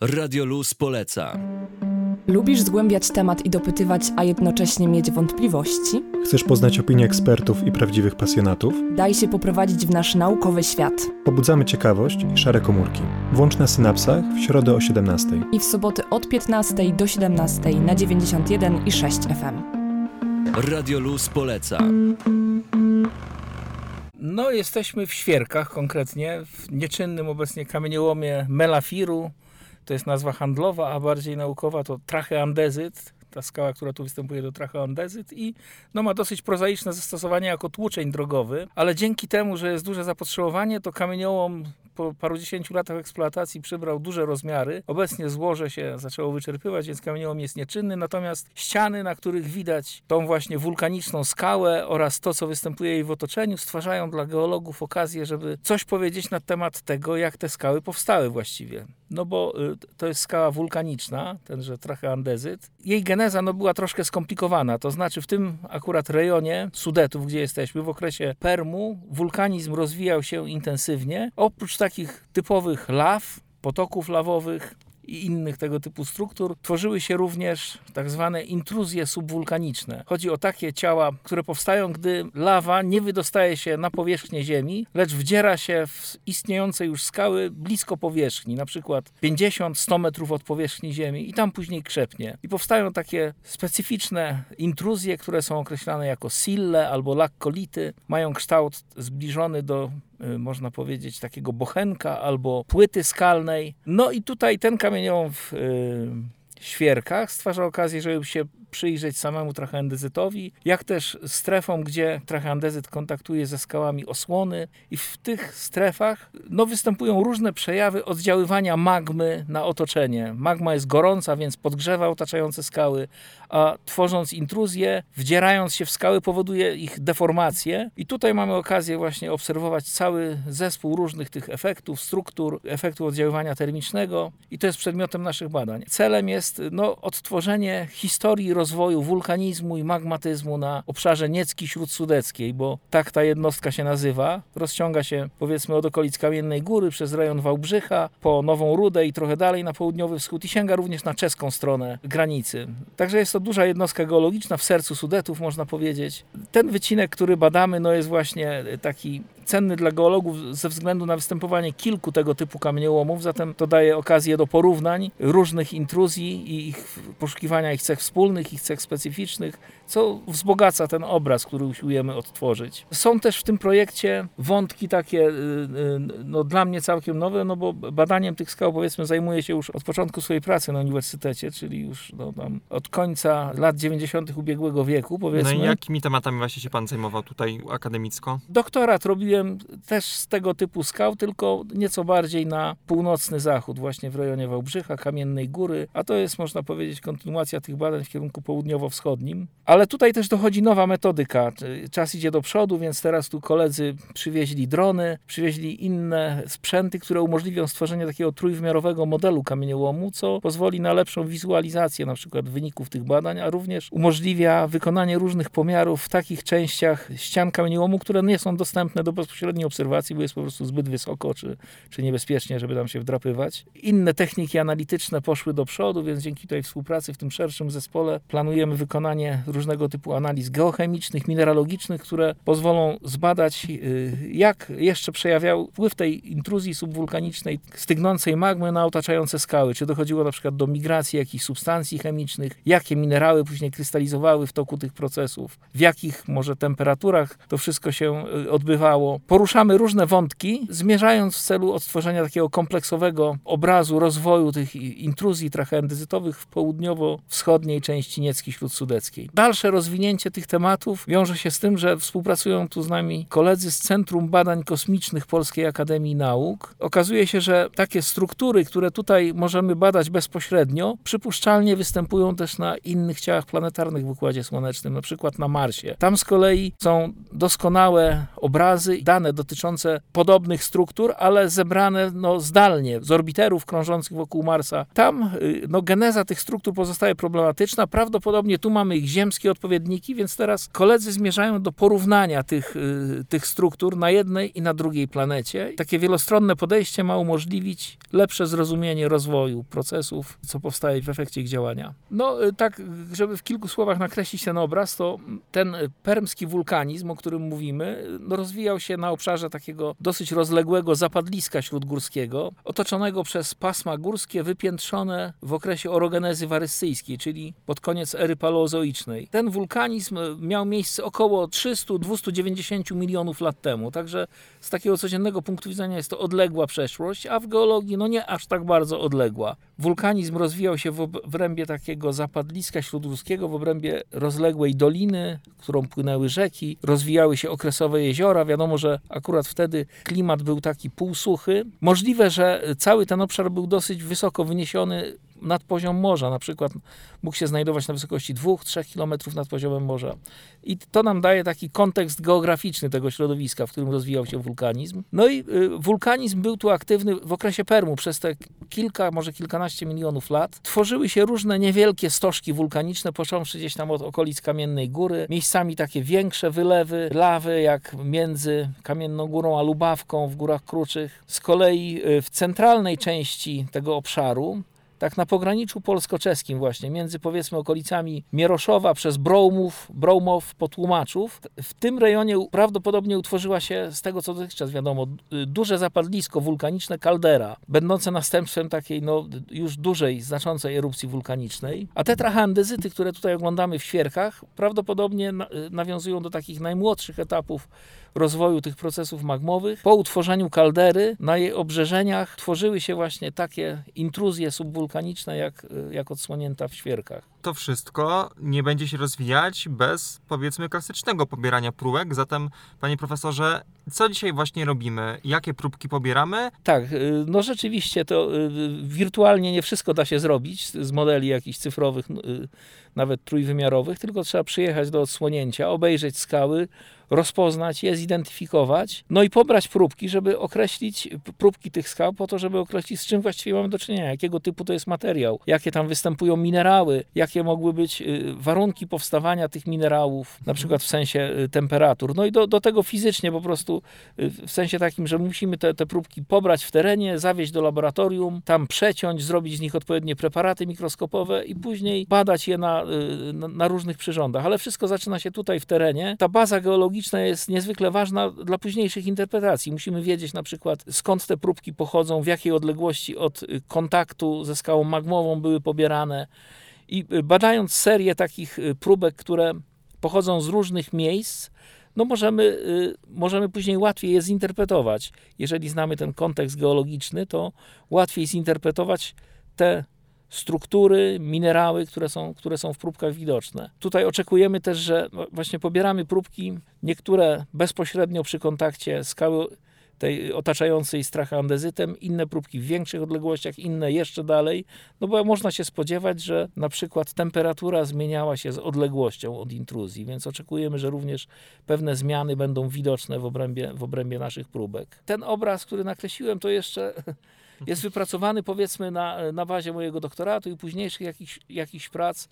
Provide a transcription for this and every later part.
Radio Luz poleca. Lubisz zgłębiać temat i dopytywać, a jednocześnie mieć wątpliwości? Chcesz poznać opinie ekspertów i prawdziwych pasjonatów? Daj się poprowadzić w nasz naukowy świat. Pobudzamy ciekawość i szare komórki. Włącz na synapsach w środę o 17. I w soboty od 15 do 17 na 91 i 6 FM. Radio Luz poleca. No, jesteśmy w Świerkach konkretnie, w nieczynnym obecnie kamieniołomie Melafiru. To jest nazwa handlowa, a bardziej naukowa to tracheandezyt. Ta skała, która tu występuje, to tracheandezyt i no, ma dosyć prozaiczne zastosowanie jako tłuczeń drogowy, ale dzięki temu, że jest duże zapotrzebowanie, to kamieniołom po parudziesięciu latach eksploatacji przybrał duże rozmiary. Obecnie złoże się zaczęło wyczerpywać, więc kamieniołom jest nieczynny, natomiast ściany, na których widać tą właśnie wulkaniczną skałę oraz to, co występuje jej w otoczeniu, stwarzają dla geologów okazję, żeby coś powiedzieć na temat tego, jak te skały powstały właściwie. No bo y, to jest skała wulkaniczna, tenże tracheandezyt. Jej geneza no, była troszkę skomplikowana, to znaczy w tym akurat rejonie Sudetów, gdzie jesteśmy, w okresie Permu, wulkanizm rozwijał się intensywnie. Oprócz takich typowych law, potoków lawowych, i innych tego typu struktur, tworzyły się również tak zwane intruzje subwulkaniczne. Chodzi o takie ciała, które powstają, gdy lawa nie wydostaje się na powierzchnię Ziemi, lecz wdziera się w istniejące już skały blisko powierzchni, na przykład 50-100 metrów od powierzchni Ziemi i tam później krzepnie. I powstają takie specyficzne intruzje, które są określane jako sille albo lakkolity. Mają kształt zbliżony do można powiedzieć, takiego bochenka albo płyty skalnej. No i tutaj ten kamieniołom w y, świerkach stwarza okazję, żeby się przyjrzeć samemu tracheandezytowi, jak też strefom, gdzie tracheandezyt kontaktuje ze skałami osłony i w tych strefach no, występują różne przejawy oddziaływania magmy na otoczenie. Magma jest gorąca, więc podgrzewa otaczające skały, a tworząc intruzję, wdzierając się w skały powoduje ich deformację i tutaj mamy okazję właśnie obserwować cały zespół różnych tych efektów, struktur, efektu oddziaływania termicznego i to jest przedmiotem naszych badań. Celem jest no, odtworzenie historii rozwoju wulkanizmu i magmatyzmu na obszarze Niecki Śródsudeckiej, bo tak ta jednostka się nazywa. Rozciąga się powiedzmy od okolic Kamiennej Góry przez rejon Wałbrzycha po Nową Rudę i trochę dalej na południowy wschód i sięga również na czeską stronę granicy. Także jest to duża jednostka geologiczna w sercu Sudetów, można powiedzieć. Ten wycinek, który badamy, no jest właśnie taki cenny dla geologów ze względu na występowanie kilku tego typu kamieniołomów, zatem to daje okazję do porównań różnych intruzji i ich poszukiwania ich cech wspólnych, ich cech specyficznych, co wzbogaca ten obraz, który usiłujemy odtworzyć. Są też w tym projekcie wątki takie y, y, no, dla mnie całkiem nowe, no bo badaniem tych skał powiedzmy zajmuję się już od początku swojej pracy na uniwersytecie, czyli już no, tam, od końca lat 90. ubiegłego wieku powiedzmy. No i jakimi tematami właśnie się pan zajmował tutaj akademicko? Doktorat robiłem też z tego typu skał, tylko nieco bardziej na północny zachód, właśnie w rejonie Wałbrzycha, Kamiennej Góry, a to jest można powiedzieć kontynuacja tych badań w kierunku południowo-wschodnim. Ale tutaj też dochodzi nowa metodyka. Czas idzie do przodu, więc teraz tu koledzy przywieźli drony, przywieźli inne sprzęty, które umożliwią stworzenie takiego trójwymiarowego modelu kamieniołomu, co pozwoli na lepszą wizualizację na przykład wyników tych badań, a również umożliwia wykonanie różnych pomiarów w takich częściach ścian kamieniołomu, które nie są dostępne do bezpośredniej obserwacji, bo jest po prostu zbyt wysoko, czy, czy niebezpiecznie, żeby tam się wdrapywać. Inne techniki analityczne poszły do przodu, więc dzięki tej współpracy w tym szerszym zespole planujemy wykonanie różnego typu analiz geochemicznych, mineralogicznych, które pozwolą zbadać, y, jak jeszcze przejawiał wpływ tej intruzji subwulkanicznej stygnącej magmy na otaczające skały. Czy dochodziło na przykład do migracji jakichś substancji chemicznych, jakie minerały później krystalizowały w toku tych procesów, w jakich może temperaturach to wszystko się y, Poruszamy różne wątki, zmierzając w celu odtworzenia takiego kompleksowego obrazu rozwoju tych intruzji tracheandezytowych w południowo-wschodniej części Niecki Śródsudeckiej. Dalsze rozwinięcie tych tematów wiąże się z tym, że współpracują tu z nami koledzy z Centrum Badań Kosmicznych Polskiej Akademii Nauk. Okazuje się, że takie struktury, które tutaj możemy badać bezpośrednio, przypuszczalnie występują też na innych ciałach planetarnych w Układzie Słonecznym, na przykład na Marsie. Tam z kolei są doskonałe obrazy dane dotyczące podobnych struktur, ale zebrane no, zdalnie z orbiterów krążących wokół Marsa. Tam y, no, geneza tych struktur pozostaje problematyczna. Prawdopodobnie tu mamy ich ziemskie odpowiedniki, więc teraz koledzy zmierzają do porównania tych, y, tych struktur na jednej i na drugiej planecie. Takie wielostronne podejście ma umożliwić lepsze zrozumienie rozwoju procesów, co powstaje w efekcie ich działania. No y, tak, żeby w kilku słowach nakreślić ten obraz, to ten permski wulkanizm, o którym mówimy, no rozwijał się na obszarze takiego dosyć rozległego zapadliska śródgórskiego, otoczonego przez pasma górskie wypiętrzone w okresie orogenezy warystyjskiej, czyli pod koniec ery paleozoicznej. Ten wulkanizm miał miejsce około 300-290 milionów lat temu, także z takiego codziennego punktu widzenia jest to odległa przeszłość, a w geologii no nie aż tak bardzo odległa. Wulkanizm rozwijał się w obrębie takiego zapadliska śródgórskiego, w obrębie rozległej doliny, którą płynęły rzeki, rozwijały się okresowe jeziora. Wiadomo, że akurat wtedy klimat był taki półsuchy. Możliwe, że cały ten obszar był dosyć wysoko wyniesiony nad poziom morza, na przykład mógł się znajdować na wysokości 2-3 km nad poziomem morza. I to nam daje taki kontekst geograficzny tego środowiska, w którym rozwijał się wulkanizm. No i y, wulkanizm był tu aktywny w okresie Permu przez te kilka, może kilkanaście milionów lat. Tworzyły się różne niewielkie stożki wulkaniczne, począwszy gdzieś tam od okolic Kamiennej Góry. Miejscami takie większe wylewy lawy, jak między Kamienną Górą a Lubawką w Górach Kruczych. Z kolei y, w centralnej części tego obszaru tak na pograniczu polsko-czeskim właśnie, między powiedzmy okolicami Mieroszowa przez Broumów, Broumow po Tłumaczów. W tym rejonie prawdopodobnie utworzyła się, z tego co dotychczas wiadomo, duże zapadlisko wulkaniczne kaldera, będące następstwem takiej no, już dużej, znaczącej erupcji wulkanicznej. A te trachandezyty, które tutaj oglądamy w świerkach, prawdopodobnie nawiązują do takich najmłodszych etapów rozwoju tych procesów magmowych. Po utworzeniu kaldery na jej obrzeżeniach tworzyły się właśnie takie intruzje subwulkaniczne, jak, jak odsłonięta w świerkach. To wszystko nie będzie się rozwijać bez, powiedzmy, klasycznego pobierania próbek. Zatem, panie profesorze, co dzisiaj właśnie robimy? Jakie próbki pobieramy? Tak, no rzeczywiście to wirtualnie nie wszystko da się zrobić z modeli jakichś cyfrowych, nawet trójwymiarowych, tylko trzeba przyjechać do odsłonięcia, obejrzeć skały, rozpoznać je, zidentyfikować, no i pobrać próbki, żeby określić próbki tych skał, po to, żeby określić, z czym właściwie mamy do czynienia, jakiego typu to jest materiał, jakie tam występują minerały, jakie mogły być warunki powstawania tych minerałów, na przykład w sensie temperatur. No i do, do tego fizycznie po prostu, w sensie takim, że musimy te, te próbki pobrać w terenie, zawieźć do laboratorium, tam przeciąć, zrobić z nich odpowiednie preparaty mikroskopowe i później badać je na, na, na różnych przyrządach. Ale wszystko zaczyna się tutaj w terenie. Ta baza geologiczna jest niezwykle ważna dla późniejszych interpretacji. Musimy wiedzieć na przykład skąd te próbki pochodzą, w jakiej odległości od kontaktu ze skałą magmową były pobierane. I badając serię takich próbek, które pochodzą z różnych miejsc, no możemy, możemy później łatwiej je zinterpretować. Jeżeli znamy ten kontekst geologiczny, to łatwiej zinterpretować te struktury, minerały, które są, które są w próbkach widoczne. Tutaj oczekujemy też, że właśnie pobieramy próbki, niektóre bezpośrednio przy kontakcie skały tej otaczającej strachę andezytem, inne próbki w większych odległościach, inne jeszcze dalej, no bo można się spodziewać, że na przykład temperatura zmieniała się z odległością od intruzji, więc oczekujemy, że również pewne zmiany będą widoczne w obrębie, w obrębie naszych próbek. Ten obraz, który nakreśliłem, to jeszcze jest wypracowany powiedzmy na, na bazie mojego doktoratu i późniejszych jakichś, jakichś prac.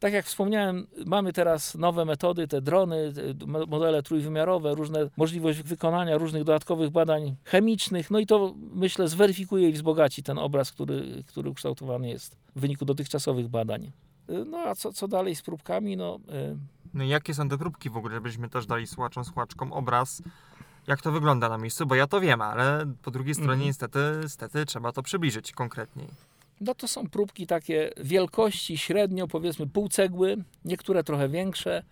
Tak jak wspomniałem, mamy teraz nowe metody, te drony, modele trójwymiarowe, różne możliwość wykonania różnych dodatkowych badań chemicznych, no i to myślę zweryfikuje i wzbogaci ten obraz, który, który ukształtowany jest w wyniku dotychczasowych badań. No a co, co dalej z próbkami? No, no i jakie są te próbki w ogóle, żebyśmy też dali słuchaczom, słuchaczkom obraz jak to wygląda na miejscu, bo ja to wiem, ale po drugiej stronie mm. niestety, niestety trzeba to przybliżyć konkretniej. No to są próbki takie wielkości średnio, powiedzmy pół cegły, niektóre trochę większe,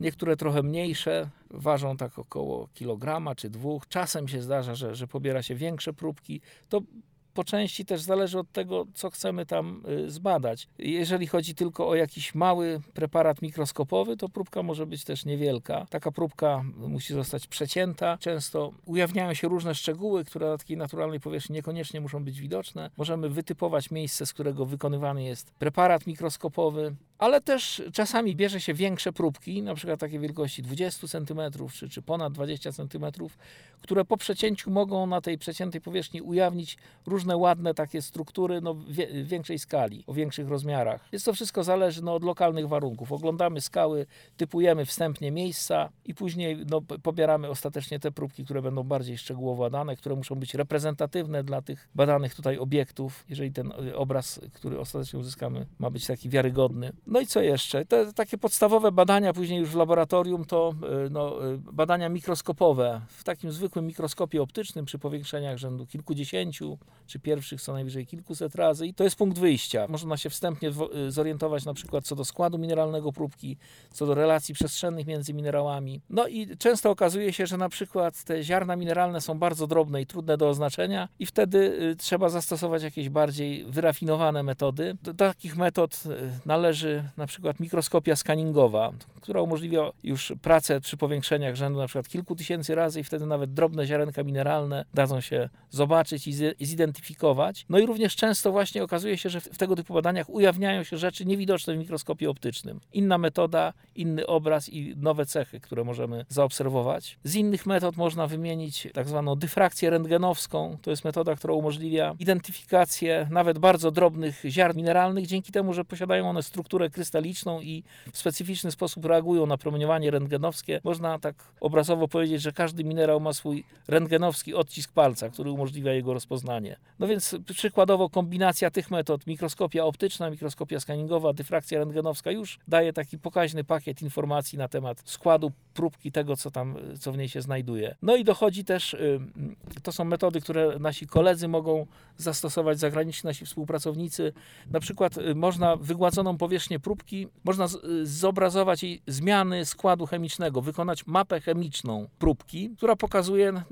niektóre trochę mniejsze, ważą tak około kilograma czy dwóch. Czasem się zdarza, że, że pobiera się większe próbki. To po części też zależy od tego, co chcemy tam y, zbadać. Jeżeli chodzi tylko o jakiś mały preparat mikroskopowy, to próbka może być też niewielka. Taka próbka musi zostać przecięta. Często ujawniają się różne szczegóły, które na takiej naturalnej powierzchni niekoniecznie muszą być widoczne. Możemy wytypować miejsce, z którego wykonywany jest preparat mikroskopowy, ale też czasami bierze się większe próbki, na przykład takie wielkości 20 cm czy, czy ponad 20 cm, które po przecięciu mogą na tej przeciętej powierzchni ujawnić różne ładne takie struktury no, w większej skali, o większych rozmiarach. Jest to wszystko zależy no, od lokalnych warunków. Oglądamy skały, typujemy wstępnie miejsca i później no, pobieramy ostatecznie te próbki, które będą bardziej szczegółowo badane, które muszą być reprezentatywne dla tych badanych tutaj obiektów, jeżeli ten y, obraz, który ostatecznie uzyskamy, ma być taki wiarygodny. No i co jeszcze? Te takie podstawowe badania później już w laboratorium to y, no, y, badania mikroskopowe w takim zwykłym mikroskopie optycznym przy powiększeniach rzędu kilkudziesięciu, czy pierwszych co najwyżej kilkuset razy i to jest punkt wyjścia. Można się wstępnie y, zorientować na przykład co do składu mineralnego próbki, co do relacji przestrzennych między minerałami. No i często okazuje się, że na przykład te ziarna mineralne są bardzo drobne i trudne do oznaczenia i wtedy trzeba zastosować jakieś bardziej wyrafinowane metody. Do takich metod należy na przykład mikroskopia skaningowa, która umożliwia już pracę przy powiększeniach rzędu na przykład kilku tysięcy razy i wtedy nawet drobne ziarenka mineralne dadzą się zobaczyć i zi- zidentyfikować. No i również często właśnie okazuje się, że w w tego typu badaniach ujawniają się rzeczy niewidoczne w mikroskopie optycznym. Inna metoda, inny obraz i nowe cechy, które możemy zaobserwować. Z innych metod można wymienić tak zwaną dyfrakcję rentgenowską. To jest metoda, która umożliwia identyfikację nawet bardzo drobnych ziarn mineralnych dzięki temu, że posiadają one strukturę krystaliczną i w specyficzny sposób reagują na promieniowanie rentgenowskie. Można tak obrazowo powiedzieć, że każdy minerał ma swój rentgenowski odcisk palca, który umożliwia jego rozpoznanie. No więc przykładowo kombinacja tych metod, mikroskopia optyczna, mikroskopia skaningowa, dyfrakcja rentgenowska już daje taki pokaźny pakiet informacji na temat składu próbki tego, co tam, co w niej się znajduje. No i dochodzi też, y, to są metody, które nasi koledzy mogą zastosować, zagraniczni nasi współpracownicy. Na przykład y, można wygładzoną powierzchnię próbki, można y, zobrazować jej zmiany składu chemicznego, wykonać mapę chemiczną próbki, która pokazuje,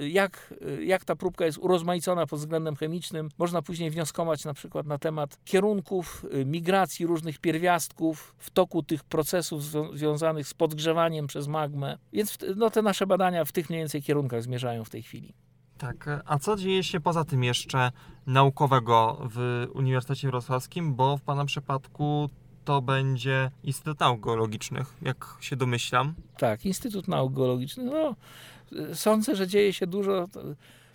y, jak, jak ta próbka jest urozmaicona pod względem chemicznym. Można później wnioskować na przykład na temat kierunków y, migracji różnych pierwiastków w toku tych procesów zwią- związanych z podgrzewaniem przez magmę. Więc no, te nasze badania w tych mniej więcej kierunkach zmierzają w tej chwili. Tak, a co dzieje się poza tym jeszcze naukowego w Uniwersytecie Wrocławskim, bo w Pana przypadku to będzie Instytut Nauk Geologicznych, jak się domyślam. Tak, Instytut Nauk Geologicznych. No, sądzę, że dzieje się dużo.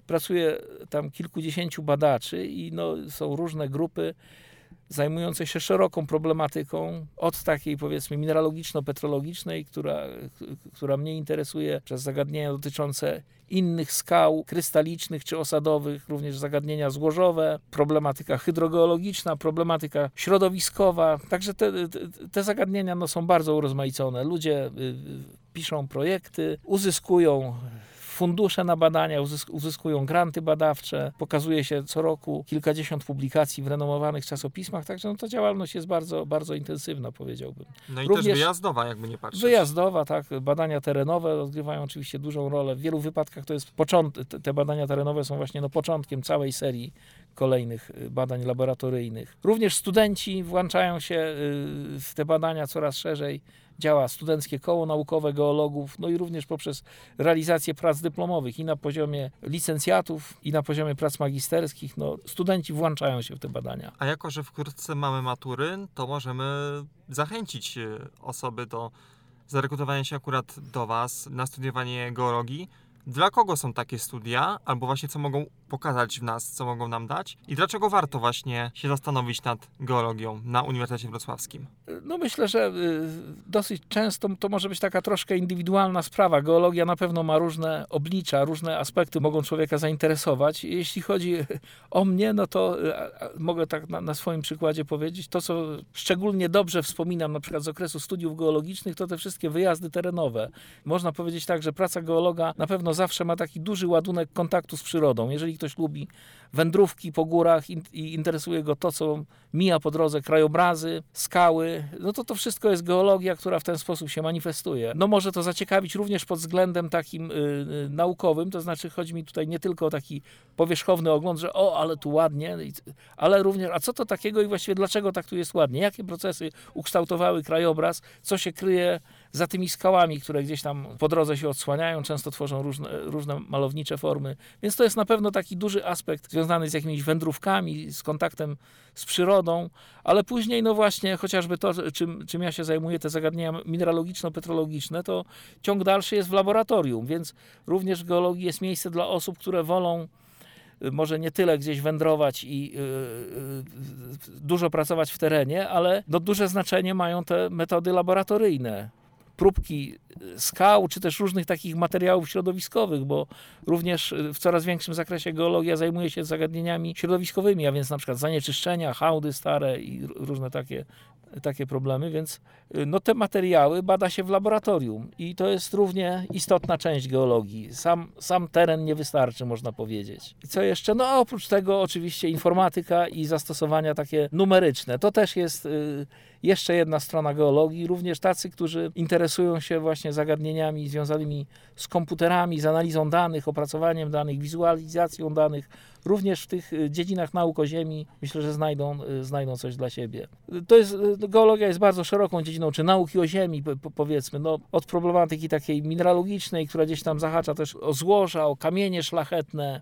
Pracuje tam kilkudziesięciu badaczy i no, są różne grupy zajmujące się szeroką problematyką, od takiej powiedzmy mineralogiczno-petrologicznej, która, która mnie interesuje, przez zagadnienia dotyczące innych skał krystalicznych czy osadowych, również zagadnienia złożowe, problematyka hydrogeologiczna, problematyka środowiskowa. Także te, te, zagadnienia no, są bardzo urozmaicone. Ludzie y, y, piszą projekty, uzyskują fundusze na badania, uzysk- uzyskują granty badawcze, pokazuje się co roku kilkadziesiąt publikacji w renomowanych czasopismach, także no, ta działalność jest bardzo, bardzo intensywna, powiedziałbym. No i Również- też wyjazdowa, jakby nie patrzeć. Wyjazdowa, tak, badania terenowe odgrywają oczywiście dużą rolę. W wielu wypadkach to jest początek, te- te badania terenowe są właśnie no, początkiem całej serii kolejnych y, badań laboratoryjnych. Również studenci włączają się y, w te badania coraz szerzej. Działa Studenckie Koło Naukowe Geologów, no i również poprzez realizację prac dyplomowych i na poziomie licencjatów, i na poziomie prac magisterskich. No, studenci włączają się w te badania. A jako, że wkrótce mamy matury, to możemy zachęcić e, osoby do zarekrutowania się akurat do Was na studiowanie geologii. Dla kogo są takie studia, albo właśnie co mogą pokazać w nas, co mogą nam dać i dlaczego warto właśnie się zastanowić nad geologią na Uniwersytecie Wrocławskim? No myślę, że y, dosyć często to może być taka troszkę indywidualna sprawa. Geologia na pewno ma różne oblicza, różne aspekty mogą człowieka zainteresować. Jeśli chodzi o mnie, no to y, mogę tak na, na swoim przykładzie powiedzieć, to co szczególnie dobrze wspominam na przykład z okresu studiów geologicznych, to te wszystkie wyjazdy terenowe. Można powiedzieć tak, że praca geologa na pewno zawsze ma taki duży ładunek kontaktu z przyrodą. Jeżeli ktoś lubi wędrówki po górach in, i interesuje go to, co mija po drodze, krajobrazy, skały, no to to wszystko jest geologia, która w ten sposób się manifestuje. No może to zaciekawić również pod względem takim y, y, naukowym, to znaczy chodzi mi tutaj nie tylko o taki powierzchowny ogląd, że o, ale tu ładnie, i- ale również, a co to takiego i właściwie dlaczego tak tu jest ładnie? Jakie procesy ukształtowały krajobraz? Co się kryje za tymi skałami, które gdzieś tam po drodze się odsłaniają, często tworzą różne, różne malownicze formy. Więc to jest na pewno taki duży aspekt związany z jakimiś wędrówkami, z kontaktem z przyrodą, ale później, no właśnie, chociażby to, czym, czym ja się zajmuję, te zagadnienia mineralogiczno-petrologiczne, to ciąg dalszy jest w laboratorium, więc również w geologii jest miejsce dla osób, które wolą y, może nie tyle gdzieś wędrować i y, y, dużo pracować w terenie, ale no, duże znaczenie mają te metody laboratoryjne. Próbki skał, czy też różnych takich materiałów środowiskowych, bo również w coraz większym zakresie geologia zajmuje się zagadnieniami środowiskowymi, a więc na przykład zanieczyszczenia, hałdy stare i różne takie takie problemy, więc no, te materiały bada się w laboratorium i to jest równie istotna część geologii. Sam, sam teren nie wystarczy, można powiedzieć. I co jeszcze? No oprócz tego oczywiście informatyka i zastosowania takie numeryczne. To też jest y, jeszcze jedna strona geologii. Również tacy, którzy interesują się właśnie zagadnieniami związanymi z komputerami, z analizą danych, opracowaniem danych, wizualizacją danych, również w tych y, dziedzinach nauk o Ziemi myślę, że znajdą, y, znajdą coś dla siebie. To jest, y, geologia jest bardzo szeroką dziedziną, czy nauki o Ziemi powiedzmy, no, od problematyki takiej mineralogicznej, która gdzieś tam zahacza też o złoża, o kamienie szlachetne,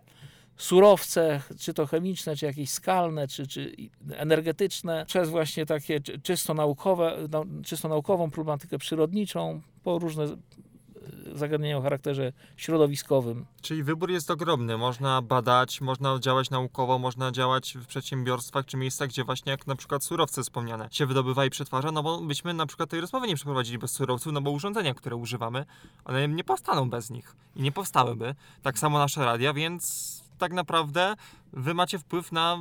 surowce, czy to chemiczne, czy jakieś skalne, czy, czy energetyczne, przez właśnie takie czysto naukowe, czysto naukową problematykę przyrodniczą, po różne zagadnienia o charakterze środowiskowym. Czyli wybór jest ogromny. Można badać, można działać naukowo, można działać w przedsiębiorstwach czy miejscach, gdzie właśnie jak na przykład surowce wspomniane się wydobywa i przetwarza, no bo byśmy na przykład tej rozmowy nie przeprowadzili bez surowców, no bo urządzenia, które używamy, one nie powstaną bez nich i nie powstałyby. Tak samo nasze radia, więc tak naprawdę wy macie wpływ na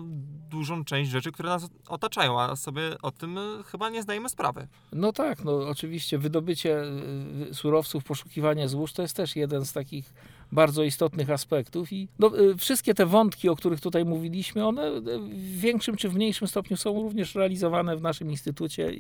dużą część rzeczy, które nas otaczają, a sobie o tym y, chyba nie zdajemy sprawy. No tak, no oczywiście wydobycie y, surowców, poszukiwanie złóż to jest też jeden z takich bardzo istotnych aspektów i no, y, wszystkie te wątki, o których tutaj mówiliśmy, one w większym czy w mniejszym stopniu są również realizowane w naszym instytucie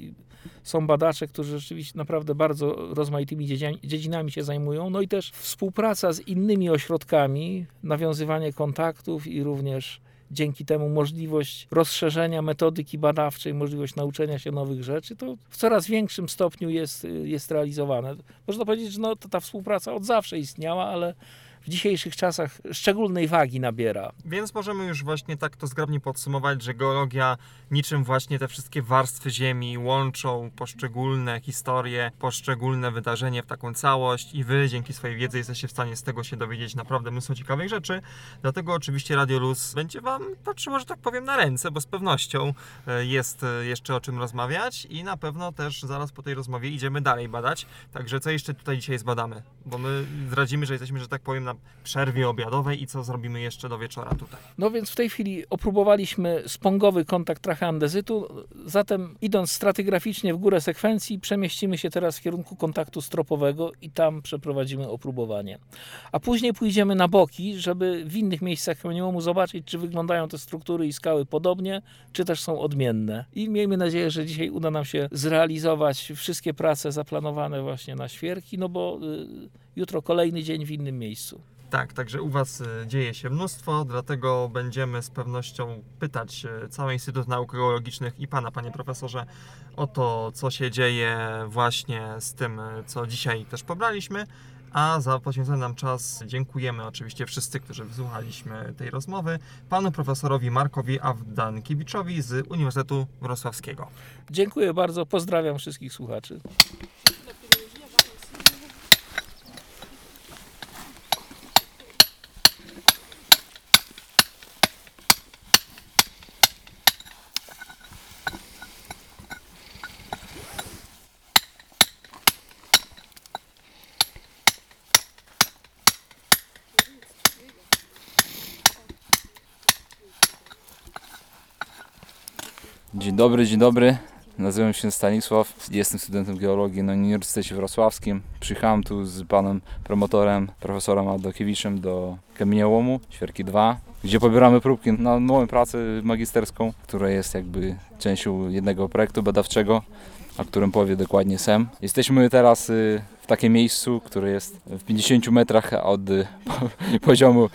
są badacze, którzy rzeczywiście naprawdę bardzo rozmaitymi dziedzinami się zajmują, no i też współpraca z innymi ośrodkami, nawiązywanie kontaktów i również dzięki temu możliwość rozszerzenia metodyki badawczej, możliwość nauczenia się nowych rzeczy, to w coraz większym stopniu jest, jest realizowane. Można powiedzieć, że no, ta współpraca od zawsze istniała, ale w dzisiejszych czasach szczególnej wagi nabiera. Więc możemy już właśnie tak to zgrabnie podsumować, że geologia niczym właśnie te wszystkie warstwy Ziemi łączą poszczególne historie, poszczególne wydarzenia w taką całość i wy dzięki swojej wiedzy jesteście w stanie z tego się dowiedzieć naprawdę mnóstwo ciekawych rzeczy. Dlatego oczywiście Radio Luz będzie wam patrzyło, że tak powiem, na ręce, bo z pewnością e, jest e, jeszcze o czym rozmawiać i na pewno też zaraz po tej rozmowie idziemy dalej badać. Także co jeszcze tutaj dzisiaj zbadamy? Bo my zdradzimy, że jesteśmy, że tak powiem, na przerwie obiadowej i co zrobimy jeszcze do wieczora tutaj. No więc w tej chwili opróbowaliśmy spongowy kontakt trachy andezytu, zatem idąc stratygraficznie w górę sekwencji przemieścimy się teraz w kierunku kontaktu stropowego i tam przeprowadzimy opróbowanie. A później pójdziemy na boki, żeby w innych miejscach kamieniołomu zobaczyć, czy wyglądają te struktury i skały podobnie, czy też są odmienne. I miejmy nadzieję, że dzisiaj uda nam się zrealizować wszystkie prace zaplanowane właśnie na świerki, no bo y, jutro kolejny dzień w innym miejscu. Tak, także u Was e, dzieje się mnóstwo, dlatego będziemy z pewnością pytać e, cały Instytut Nauk Geologicznych i Pana, Panie Profesorze, o to, co się dzieje właśnie z tym, e, co dzisiaj też pobraliśmy. A za poświęcony nam czas dziękujemy oczywiście wszyscy, którzy wysłuchaliśmy tej rozmowy, panu profesorowi Markowi Awdankiewiczowi z Uniwersytetu Wrocławskiego. Dziękuję bardzo, pozdrawiam wszystkich słuchaczy. Dobry, dzień dobry. Nazywam się Stanisław, jestem studentem geologii na Uniwersytecie Wrocławskim. Przyjechałem tu z panem promotorem, profesorem Adokiewiczem do kamieniołomu Świerki 2, gdzie pobieramy próbki na moją pracę magisterską, która jest jakby częścią jednego projektu badawczego, o którym powie dokładnie SEM. Jesteśmy teraz y, w takim miejscu, które jest w 50 metrach od poziomu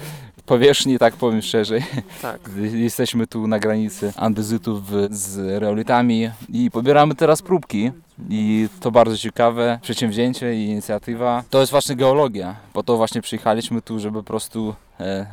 powierzchni, tak powiem szerzej. Tak. Jesteśmy tu na granicy andezytów z reolitami i pobieramy teraz próbki i to bardzo ciekawe przedsięwzięcie i inicjatywa. To jest właśnie geologia, po to właśnie przyjechaliśmy tu, żeby po prostu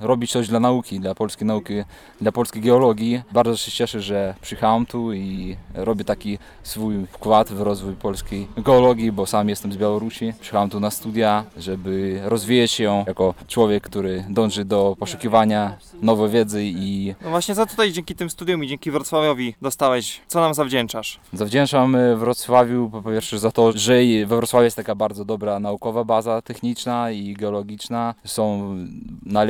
robić coś dla nauki, dla polskiej nauki, dla polskiej geologii. Bardzo się cieszę, że przyjechałem tu i robię taki swój wkład w rozwój polskiej geologii, bo sam jestem z Białorusi. Przyjechałem tu na studia, żeby rozwijać się jako człowiek, który dąży do poszukiwania nowej wiedzy i No właśnie, co tutaj dzięki tym studiom i dzięki Wrocławiowi dostałeś? Co nam zawdzięczasz? Zawdzięczam e, Wrocławiu po pierwsze za to, że we Wrocławiu jest taka bardzo dobra naukowa baza techniczna i geologiczna. Są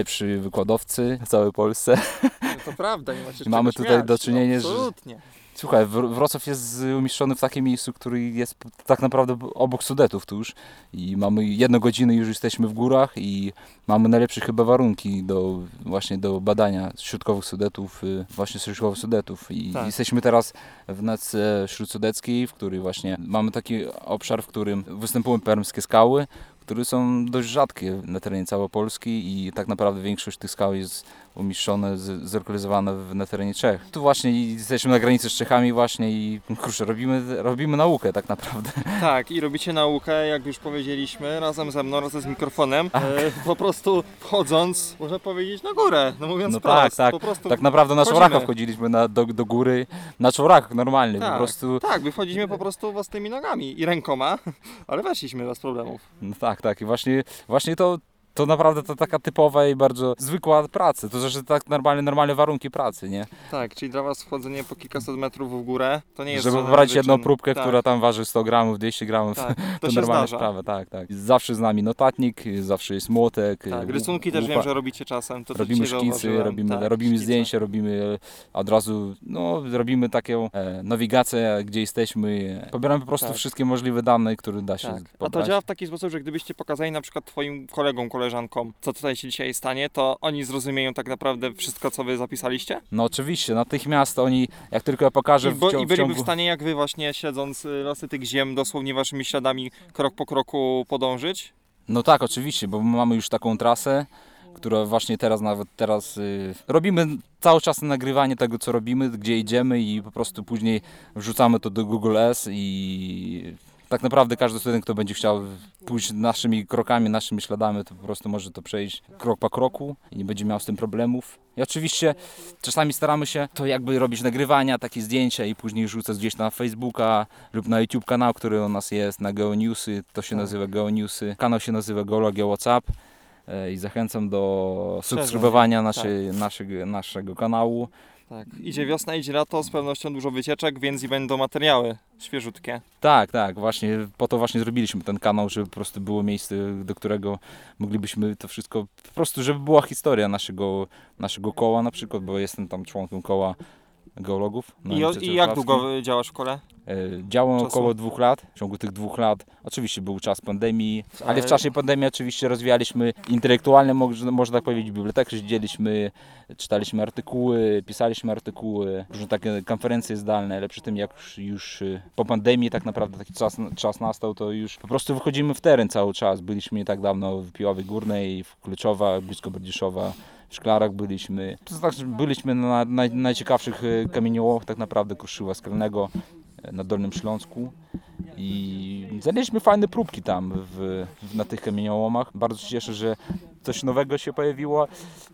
najlepsi wykładowcy w całej Polsce. No to prawda, nie macie Mamy tutaj śmiać, do czynienia no, Absolutnie. Słuchaj, Wr- Wrocław jest umieszczony w takim miejscu, który jest tak naprawdę obok Sudetów tuż i mamy jedną godzinę już jesteśmy w górach i mamy najlepsze chyba warunki do właśnie do badania środkowych Sudetów, y, właśnie środkowych Sudetów i Tak. jesteśmy teraz w Nadce Śródsudeckiej, w której właśnie mamy taki obszar, w którym występują permskie skały, które są dość rzadkie na terenie całej Polski i tak naprawdę większość tych skał jest umieszczone, z- zlokalizowane w, na terenie Czech. Tu właśnie jesteśmy na granicy z Czechami właśnie i kurczę, robimy, robimy naukę tak naprawdę. Tak, i robicie naukę, jak już powiedzieliśmy, razem ze mną, razem z mikrofonem. E, po prostu wchodząc, można powiedzieć, na górę, no mówiąc No wprost. tak, tak. Po prostu, Tak naprawdę na czworaka wchodziliśmy na, do, do góry, na czworakach normalnie, Tak. po prostu. tak, wychodziliśmy po prostu własnymi nogami i rękoma, ale weszliśmy bez problemów. No tak, tak i właśnie, właśnie to, to naprawdę to taka typowa i bardzo zwykła praca, to znaczy tak normalne, normalne warunki pracy, nie? Tak, czyli dla was wchodzenie po kilkaset metrów w górę, to nie jest Żeby brać jedną próbkę, tak, która tam waży 100 gramów, 200 gramów, Tak, to, to, normalna zdarza. sprawa, tak, tak. Zawsze z nami notatnik, zawsze jest młotek. Tak, rysunki też wiem, że robicie czasem. To, Robimy szkicy, robimy, tak, robimy szkice. zdjęcia, robimy e, od razu, no, robimy taką e, nawigację, gdzie jesteśmy. Pobieramy po prostu Tak. wszystkie możliwe dane, które da się Tak. A to pobrać. działa w taki sposób, że gdybyście pokazali na przykład twoim kolegom, koleżankom, co tutaj się dzisiaj stanie, to oni zrozumieją tak naprawdę wszystko, co wy zapisaliście? No oczywiście, natychmiast oni, jak tylko ja pokażę I, bo, w, cią- I w byliby ciągu... w stanie, jak wy właśnie śledząc y, losy tych ziem, dosłownie waszymi śladami krok po kroku podążyć? No tak, oczywiście, bo my mamy już taką trasę, która właśnie teraz nawet teraz y, robimy cały czas nagrywanie tego, co robimy, gdzie idziemy i po prostu później wrzucamy to do Google S i tak naprawdę każdy student, kto będzie chciał pójść naszymi krokami, naszymi śladami, to po prostu może to przejść krok po kroku i nie będzie miał z tym problemów. I oczywiście czasami staramy się to jakby robić nagrywania, takie zdjęcia i później rzucać gdzieś na Facebooka lub na YouTube kanał, który u nas jest, na GeoNewsy, to się Tak. nazywa GeoNewsy. Kanał się nazywa Geologia WhatsApp e, i zachęcam do subskrybowania naszej, naszego, naszego kanału. Tak. Idzie wiosna, idzie lato, z pewnością dużo wycieczek, więc i będą materiały świeżutkie. Tak, tak, właśnie po to właśnie zrobiliśmy ten kanał, żeby po prostu było miejsce, do którego moglibyśmy to wszystko, po prostu żeby była historia naszego, naszego koła na przykład, bo jestem tam członkiem koła geologów. I, o, I jak długo działasz w kole? E, Działam Czasu? około dwóch lat. W ciągu tych dwóch lat oczywiście był czas pandemii, ale w czasie pandemii oczywiście rozwijaliśmy intelektualnie, można, tak powiedzieć, bibliotekę, siedzieliśmy, czytaliśmy artykuły, pisaliśmy artykuły, różne takie konferencje zdalne, ale przy tym jak już, y, po pandemii tak naprawdę taki czas, czas nastał, to już po prostu wychodzimy w teren cały czas. Byliśmy nie tak dawno w Piławie Górnej, w Kluczowa, blisko Berdziszowa. Szklarach byliśmy, to znaczy byliśmy na naj, najciekawszych y, kamieniołomach tak naprawdę Kruszywa Skalnego e, na Dolnym Śląsku i znaleźliśmy fajne próbki tam w, w, na tych kamieniołomach. Bardzo się cieszę, że coś nowego się pojawiło.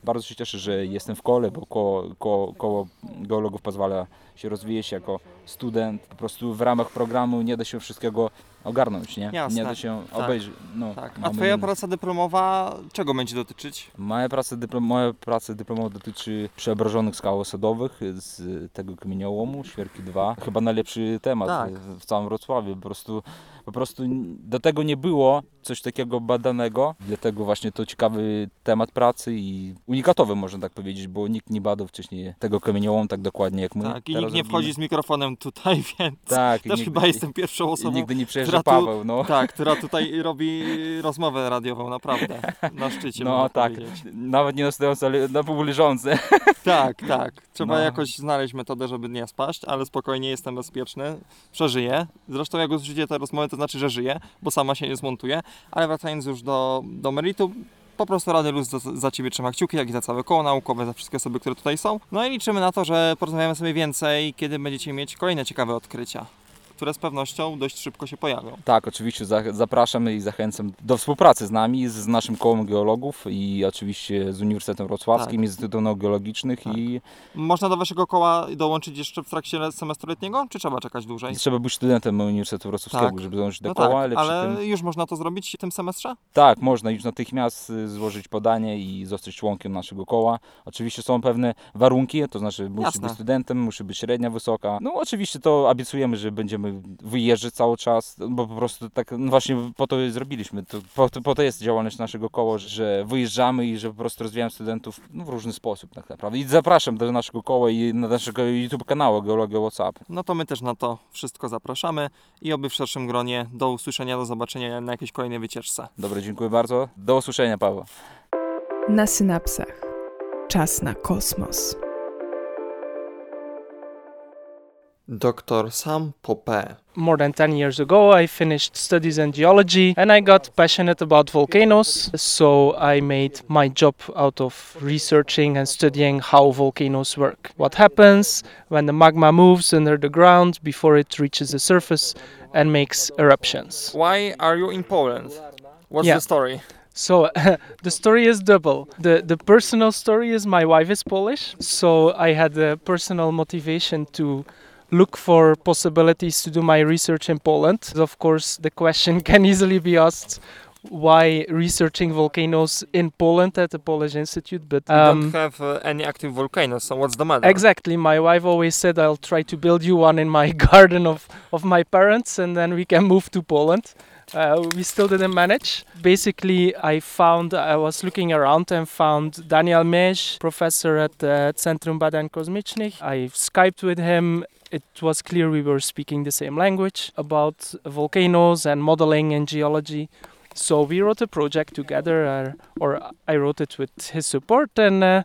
Bardzo się cieszę, że jestem w kole, bo koło, koło, koło geologów pozwala się rozwijać jako student. Po prostu w ramach programu nie da się wszystkiego ogarnąć, nie? Jasne, Nie da się tak. obejrzeć. No, Tak. A twoja praca dyplomowa czego będzie dotyczyć? Moja praca, dyplom, moja praca dyplomowa dotyczy przeobrażonych skał osadowych z tego kamieniołomu, Świerki 2. Chyba najlepszy temat Tak. w całym Wrocławiu. Po prostu, po prostu do tego nie było coś takiego badanego, dlatego właśnie to ciekawy temat pracy i unikatowy można tak powiedzieć, bo nikt nie badał wcześniej tego kamieniołomu tak dokładnie jak my. tak, i nikt nie robimy. wchodzi z mikrofonem tutaj, więc Tak, i też nigdy- chyba jestem pierwszą i osobą, nigdy nie tu- Paweł, no. tak, która tutaj robi rozmowę radiową, naprawdę, na szczycie No tak, nawet nie na stojące, ale na pół leżące. Tak, tak. Trzeba No. jakoś znaleźć metodę, żeby nie spaść, ale spokojnie jestem bezpieczny. Przeżyję. Zresztą jak usłyszycie tę rozmowę, to znaczy, że żyję, bo sama się nie zmontuje. Ale wracając już do, do meritum, po prostu Rady Luz za, za Ciebie trzyma kciuki, jak i za całe koło naukowe, za wszystkie osoby, które tutaj są. No i liczymy na to, że porozmawiamy sobie więcej, kiedy będziecie mieć kolejne ciekawe odkrycia. Które z pewnością dość szybko się pojawią. Tak, oczywiście za, zapraszam i zachęcam do współpracy z nami, z naszym kołem geologów i oczywiście z Uniwersytetem Wrocławskim, Tak. Instytutem Nauk Geologicznych Tak. i Można do waszego koła dołączyć jeszcze w trakcie semestru letniego, czy trzeba czekać dłużej? trzeba być studentem Uniwersytetu Wrocławskiego, Tak. żeby dołączyć do No koła, tak, ale ale tym... już można to zrobić w tym semestrze? Tak, można już natychmiast y, złożyć podanie i zostać członkiem naszego koła. Oczywiście są pewne warunki, to znaczy musi Jasne. być studentem, musi być średnia wysoka. No oczywiście to obiecujemy, że będziemy wyjeżdżać cały czas, bo po prostu tak no właśnie po to zrobiliśmy. To, po, to, po to jest działalność naszego koła, że wyjeżdżamy i że po prostu rozwijamy studentów no, w różny sposób tak naprawdę. I zapraszam do naszego koła i na naszego YouTube kanału Geologia WhatsApp. No to my też na to wszystko zapraszamy i oby w szerszym gronie do usłyszenia, do zobaczenia na jakiejś kolejnej wycieczce. Dobra, dziękuję bardzo. Do usłyszenia, Paweł. Na synapsach. Czas na kosmos. Dr Sam Popé. more than 10 years ago i finished studies in geology and i got passionate about volcanoes so i made my job out of researching and studying how volcanoes work what happens when the magma moves under the ground before it reaches the surface and makes eruptions Why are you in Poland? What's Yeah. the story? so the story is double. The the personal story is my wife is Polish, so I had a personal motivation to look for possibilities to do my research in Poland. Of course, the question can easily be asked why researching volcanoes in Poland at the Polish Institute, but You um, don't have uh, any active volcanoes, so what's the matter? Exactly. My wife always said I'll try to build you one in my garden of, of my parents and then we can move to Poland. Uh, we still didn't manage. Basically, I found, I was looking around and found Daniel Mej, professor at the Centrum Badań Kosmicznych. I Skyped with him. It was clear we were speaking the same language about volcanoes and modeling and geology. So we wrote a project together, uh, or I wrote it with his support, and uh,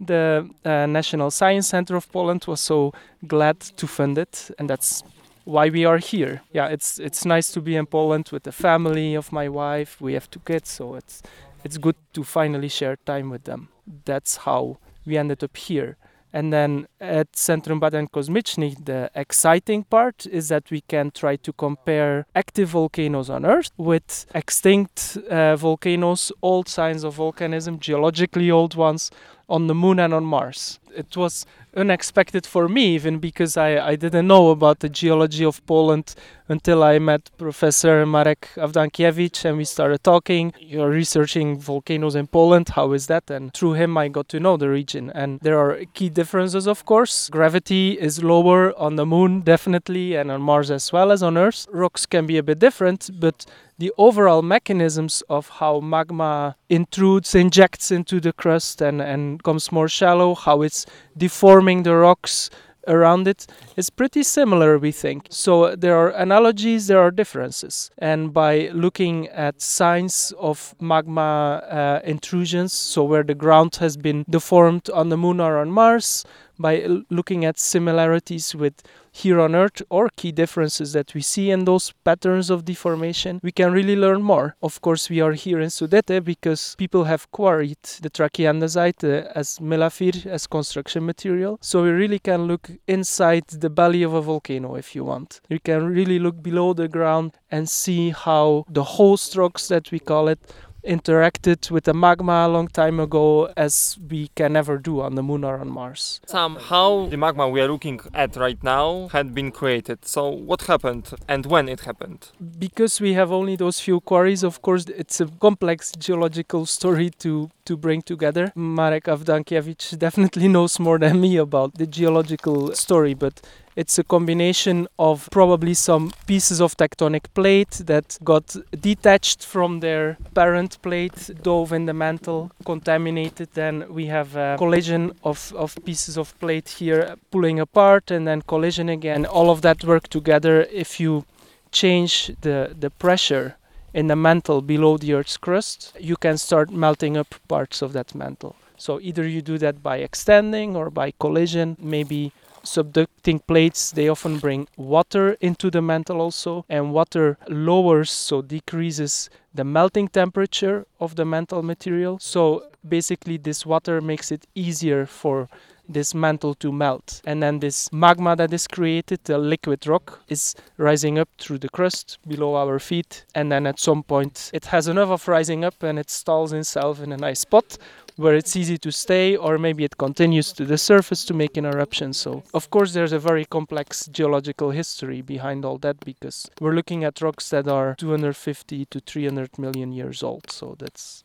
the uh, National Science Center of Poland was so glad to fund it, and that's why we are here. Yeah, it's it's nice to be in Poland with the family of my wife. We have two kids, so it's it's good to finally share time with them. That's how we ended up here. And then at Centrum Badań Kosmicznych, the exciting part is that we can try to compare active volcanoes on Earth with extinct uh, volcanoes, old signs of volcanism, geologically old ones on the moon and on Mars. It was unexpected for me, even because I, I didn't know about the geology of Poland until I met Professor Marek Avdankiewicz and we started talking. You're researching volcanoes in Poland, how is that? And through him, I got to know the region. And there are key differences, of course. Gravity is lower on the moon, definitely, and on Mars as well as on Earth. Rocks can be a bit different, but the overall mechanisms of how magma intrudes, injects into the crust and, and comes more shallow, how it's deforming the rocks around it is pretty similar, we think. So there are analogies, there are differences. And by looking at signs of magma uh, intrusions, so where the ground has been deformed on the moon or on Mars, by looking at similarities with here on Earth or key differences that we see in those patterns of deformation, we can really learn more. Of course, we are here in Sudete because people have quarried the trachyandesite uh, as melafir, as construction material. So we really can look inside the belly of a volcano if you want. You can really look below the ground and see how the host rocks that we call it interacted with the magma a long time ago as we can never do on the moon or on Mars. Somehow the magma we are looking at right now had been created. So what happened and when it happened? because we have only those few quarries, of course, it's a complex geological story to, to bring together. Marek Avdankiewicz definitely knows more than me about the geological story, but it's a combination of probably some pieces of tectonic plate that got detached from their parent plate, dove in the mantle, contaminated. Then we have a collision of, of pieces of plate here pulling apart and then collision again. All of that work together if you change the, the pressure in the mantle below the Earth's crust, you can start melting up parts of that mantle. So either you do that by extending or by collision, maybe subducting plates they often bring water into the mantle also and water lowers so decreases the melting temperature of the mantle material so basically this water makes it easier for this mantle to melt. And then this magma that is created, the liquid rock, is rising up through the crust below our feet. And then at some point, it has enough of rising up and it stalls itself in a nice spot where it's easy to stay, or maybe it continues to the surface to make an eruption. So, of course, there's a very complex geological history behind all that because we're looking at rocks that are 250 to 300 million years old. So that's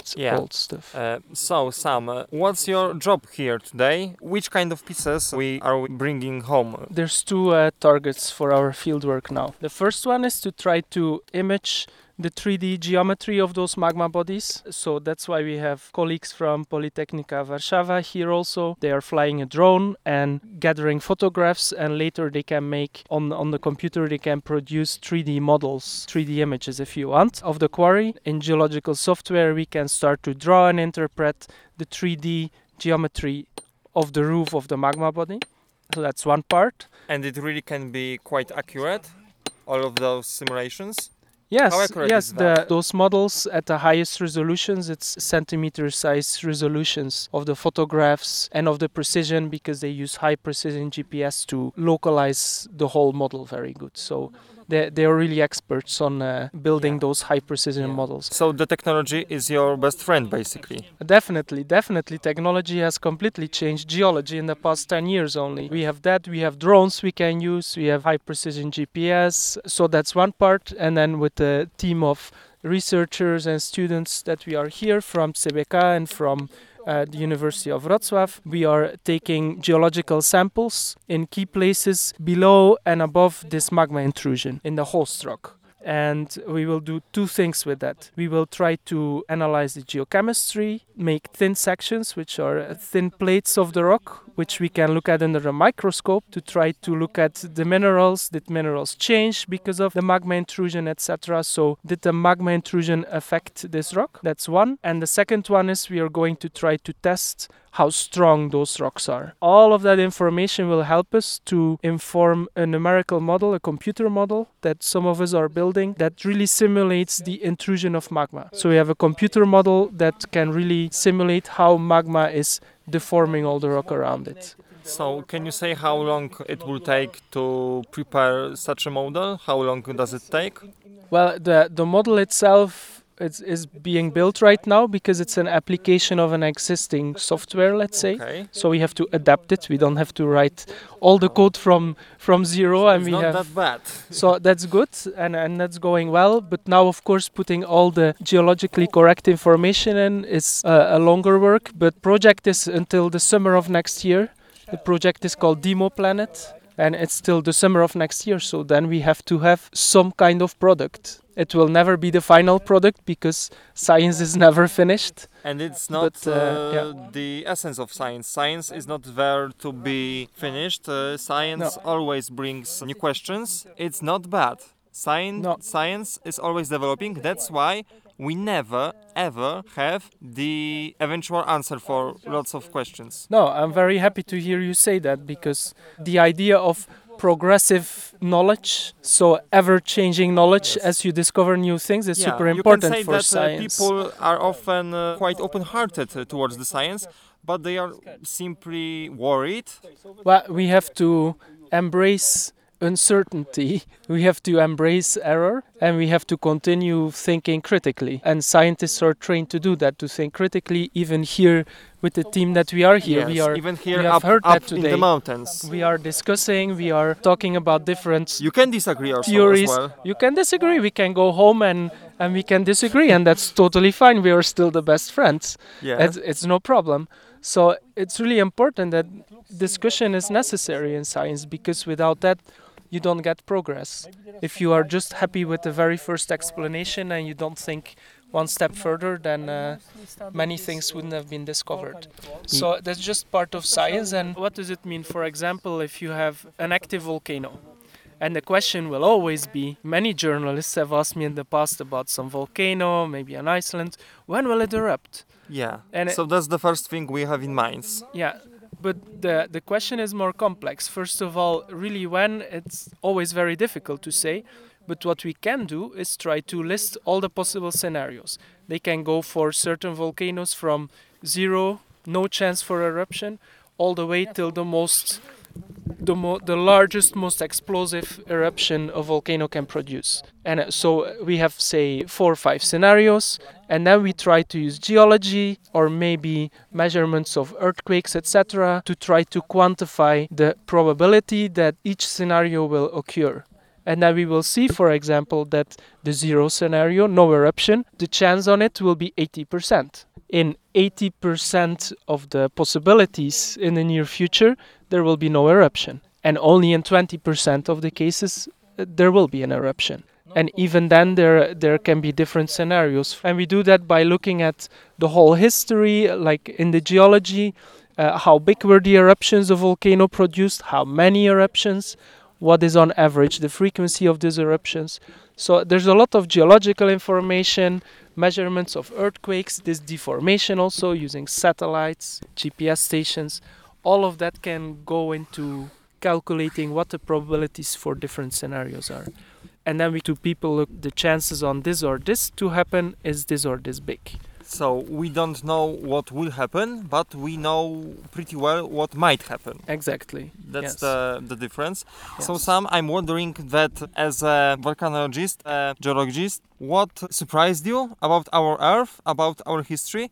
it's Yeah. old stuff. Uh, so, Sam, uh, what's your job here today? Which kind of pieces we are we bringing home? There's two uh, targets for our fieldwork now. The first one is to try to image the 3D geometry of those magma bodies. So that's why we have colleagues from Politechnika Warszawa here also. They are flying a drone and gathering photographs and later they can make on on the computer they can produce 3D models, 3D images if you want of the quarry. In geological software we can start to draw and interpret the 3D geometry of the roof of the magma body. So that's one part. And it really can be quite accurate, all of those simulations. Yes, yes. The, those models at the highest resolutions, it's centimeter size resolutions of the photographs and of the precision because they use high precision GPS to localize the whole model very good. So they they are really experts on uh, building Yeah. those high precision Yeah. models. So, the technology is your best friend, basically. Definitely, definitely. Technology has completely changed geology in the past 10 years only. We have that, we have drones we can use, we have high precision GPS. So that's one part. And then with the team of researchers and students that we are here from CBK and from uh, the University of Wrocław, we are taking geological samples in key places below and above this magma intrusion in the host rock and we will do two things with that. We will try to analyze the geochemistry, make thin sections, which are uh, thin plates of the rock, which we can look at under a microscope to try to look at the minerals. Did minerals change because of the magma intrusion, etc.? So, did the magma intrusion affect this rock? That's one. And the second one is we are going to try to test how strong those rocks are. All of that information will help us to inform a numerical model, a computer model that some of us are building that really simulates the intrusion of magma. So we have a computer model that can really simulate how magma is deforming all the rock around it. So, can you say how long it will take to prepare such a model? How long does it take? Well, the the model itself is, is being built right now because it's an application of an existing software, let's say. Okay. So we have to adapt it. We don't have to write all the code from from zero, and it's we not have that bad. so that's good and, and that's going well but now of course putting all the geologically correct information in is uh, a longer work but project is until the summer of next year the project is called demo planet and it's till the summer of next year so then we have to have some kind of product it will never be the final product because science is never finished And it's not But, uh, uh, yeah. the essence of science. Science is not there to be finished. Uh, science always brings new questions. It's not bad. Science, No. science is always developing. That's why we never ever have the eventual answer for lots of questions. No, I'm very happy to hear you say that because the idea of progressive knowledge, so ever changing knowledge as you discover new things, is Yeah, super you important can say for that science. Uh, people are often uh, quite open-hearted uh, towards the science, but they are simply worried. Well, we have to embrace uncertainty, we have to embrace error, and we have to continue thinking critically. And scientists are trained to do that, to think critically, even here with the team that we are here. we Yes, are even here we have up, heard up that in the mountains. we are discussing, we are talking about different You can disagree also theories. as well. You can disagree. We can go home and and we can disagree, and that's totally fine. We are still the best friends. Yeah. It's, it's no problem. So it's really important that discussion is necessary in science because without that, you don't get progress. If you are just happy with the very first explanation and you don't think one step further, then uh, many things wouldn't have been discovered. So that's just part of science. And what does it mean? For example, if you have an active volcano, and the question will always be many journalists have asked me in the past about some volcano, maybe in Iceland, when will it erupt? Yeah. And it- so that's the first thing we have in minds. Yeah, but the the question is more complex. First of all, really when it's always very difficult to say, but what we can do is try to list all the possible scenarios. They can go for certain volcanoes from zero, no chance for eruption, all the way till the most the, mo- the largest, most explosive eruption a volcano can produce. And uh, so we have, say, four or five scenarios, and then we try to use geology or maybe measurements of earthquakes, etc., to try to quantify the probability that each scenario will occur. And then we will see, for example, that the zero scenario, no eruption, the chance on it will be 80%. In 80% of the possibilities in the near future, there will be no eruption. And only in 20% of the cases, uh, there will be an eruption. And even then, there, there can be different scenarios. And we do that by looking at the whole history, like in the geology, uh, how big were the eruptions a volcano produced, how many eruptions, what is on average the frequency of these eruptions. So there's a lot of geological information, measurements of earthquakes, this deformation also using satellites, GPS stations. All of that can go into calculating what the probabilities for different scenarios are. And then we to people look the chances on this or this to happen is this or this big. So we don't know what will happen, but we know pretty well what might happen. Exactly. That's Yes. the, the difference. So, Sam, I'm wondering that as a volcanologist, a geologist, what surprised you about our Earth, about our history?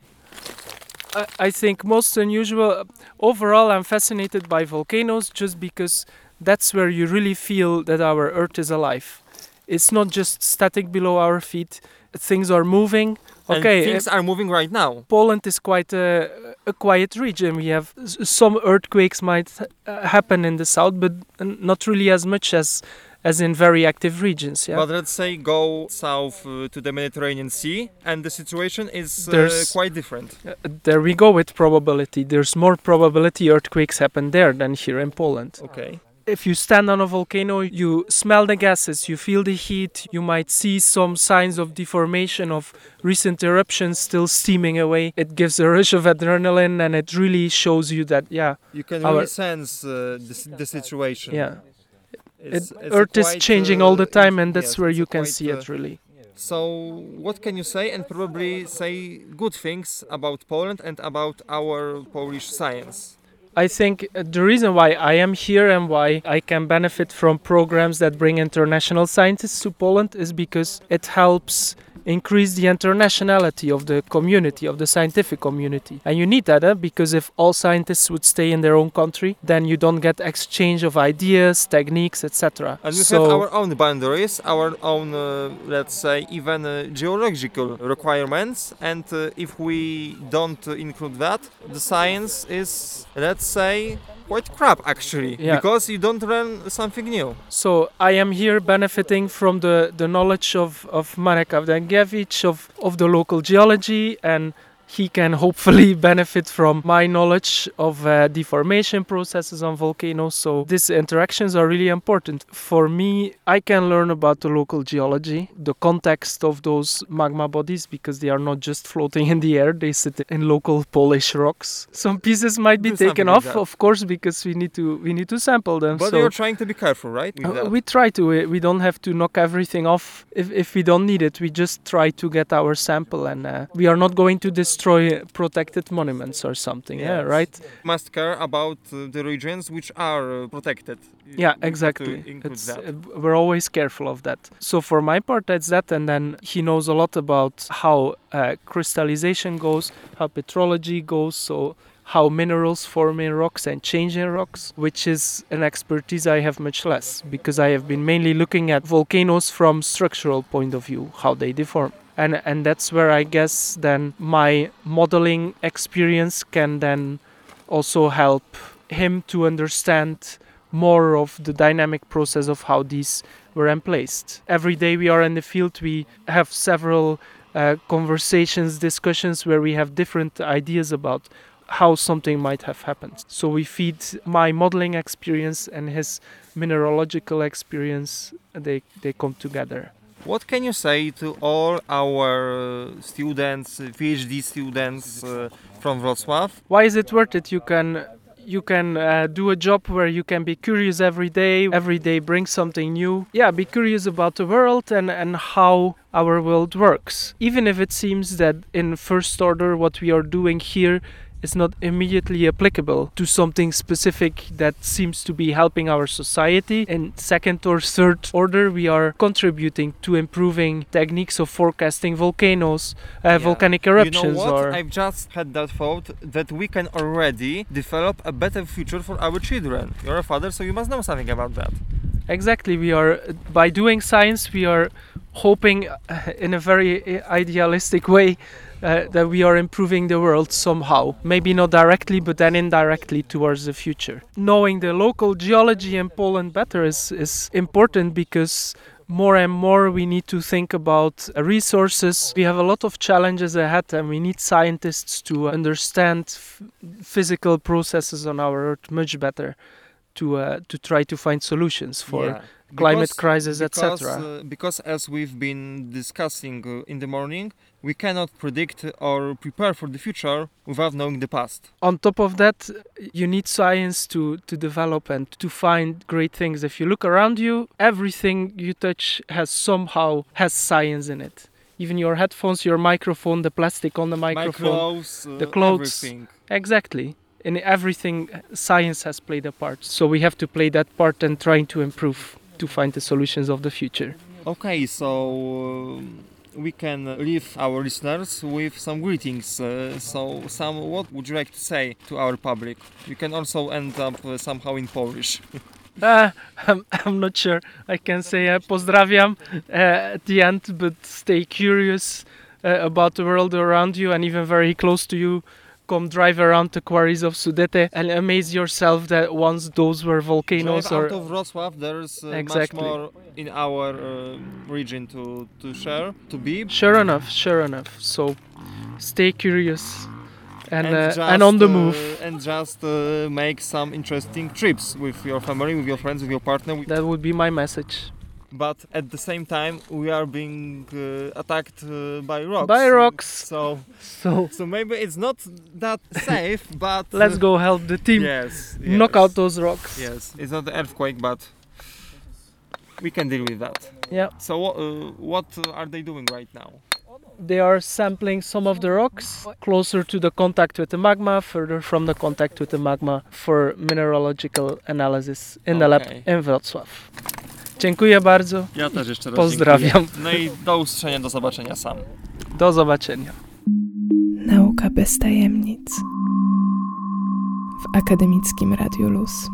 I, I think most unusual. Overall, I'm fascinated by volcanoes just because that's where you really feel that our Earth is alive. It's not just static below our feet. Things are moving. And Okay, things are moving right now. Poland is quite a, a quiet region. We have s- some earthquakes might uh, happen in the south, but n- not really as much as as in very active regions. Yeah. But let's say go south uh, to the Mediterranean Sea, and the situation is uh, quite different. Uh, there we go with probability. There's more probability earthquakes happen there than here in Poland. Okay. If you stand on a volcano, you smell the gases, you feel the heat, you might see some signs of deformation of recent eruptions still steaming away. It gives a rush of adrenaline and it really shows you that, yeah, You can Our- really sense uh, the, the situation. yeah. It's- It, it's Earth is changing uh, all the time, and that's yes, where you can quite, see uh, it really. So, what can you say, and probably say good things about Poland and about our Polish science? I think the reason why I am here and why I can benefit from programs that bring international scientists to Poland is because it helps increase the internationality of the community, of the scientific community. And you need that eh? because if all scientists would stay in their own country, then you don't get exchange of ideas, techniques, etc. And we so have our own boundaries, our own, uh, let's say, even uh, geological requirements. And uh, if we don't uh, include that, the science is, let's say, quite crap actually, Yeah. because you don't learn something new. So I am here benefiting from the, the knowledge of, of Marek Of, of the local geology, and he can hopefully benefit from my knowledge of uh, deformation processes on volcanoes. So these interactions are really important. For me, I can learn about the local geology, the context of those magma bodies, because they are not just floating in the air, they sit in local Polish rocks. Some pieces might be Do taken off, of course, because we need to we need to sample them. But so you're trying to be careful, right? uh, we try to. We, don't have to knock everything off if, if we don't need it. We just try to get our sample, and uh, we are not going to destroy protected monuments or something. Yeah, Yes. right. must care about uh, the regions which are uh, protected. Yeah, To exactly. It's, uh, we're always careful of that. So for my part, that's that. And then he knows a lot about how uh, crystallization goes, how petrology goes. So how minerals form in rocks and change in rocks, which is an expertise I have much less because I have been mainly looking at volcanoes from structural point of view, how they deform. And, and that's where I guess then my modeling experience can then also help him to understand more of the dynamic process of how these were emplaced. Every day we are in the field, we have several uh, conversations, discussions where we have different ideas about how something might have happened. So we feed my modeling experience and his mineralogical experience, they, they come together. What can you say to all our uh, students, PhD students uh, from Wrocław? why is it worth it? You can you can uh, do a job where you can be curious every day. Every day bring something new. Yeah be curious about the world and and how our world works. Even if it seems that in first order what we are doing here is not immediately applicable to something specific that seems to be helping our society. In second or third order, we are contributing to improving techniques of forecasting volcanoes, uh, Yeah. volcanic You eruptions, know what? I've just had that thought that we can already develop a better future for our children. You're a father, so you must know something about that. Exactly, we are by doing science, we are hoping uh, in a very uh, idealistic way uh, that we are improving the world somehow. Maybe not directly, but then indirectly towards the future. Knowing the local geology in Poland better is, is important because more and more we need to think about resources. We have a lot of challenges ahead, and we need scientists to understand f- physical processes on our Earth much better to uh, to try to find solutions for Yeah. climate Because- crisis, because, etc. uh, because as we've been discussing uh, in the morning, we cannot predict or prepare for the future without knowing the past. On top of that, you need science to to develop and to find great things. If you look around you, everything you touch has somehow has science in it. Even your headphones, your microphone, the plastic on the microphone. uh, the clothes. everything. Exactly. In everything, science has played a part. So we have to play that part and trying to improve to find the solutions of the future. Okay, so um, we can leave our listeners with some greetings. Uh, so, some what would you like to say to our public? You can also end up uh, somehow in Polish. Uh, I'm, I'm not sure I can say uh, pozdrawiam uh, at the end, but stay curious uh, about the world around you and even very close to you. Come drive around the quarries of Sudete and amaze yourself that once those were volcanoes Drive or out of Wrocław, there's uh, Exactly. much more in our uh, region to, to share, to be. sure enough, sure enough. So stay curious and uh, just, and on the uh, move. and just uh, make some interesting trips with your family, with your friends, with your partner. That would be my message. But at the same time, we are being uh, attacked uh, by rocks. By rocks. So, So so maybe it's not that safe, but let's go help the team Yes, knock out those rocks. Yes, it's not an earthquake, but we can deal with that. Yeah. So, uh, what are they doing right now? they are sampling some of the rocks closer to the contact with the magma, further from the contact with the magma for mineralogical analysis in the lab in Wrocław. Dziękuję bardzo. Ja też jeszcze raz Pozdrawiam. dziękuję. No i do usłyszenia, do zobaczenia sam. Do zobaczenia. Nauka bez tajemnic. W akademickim Radiu Luz.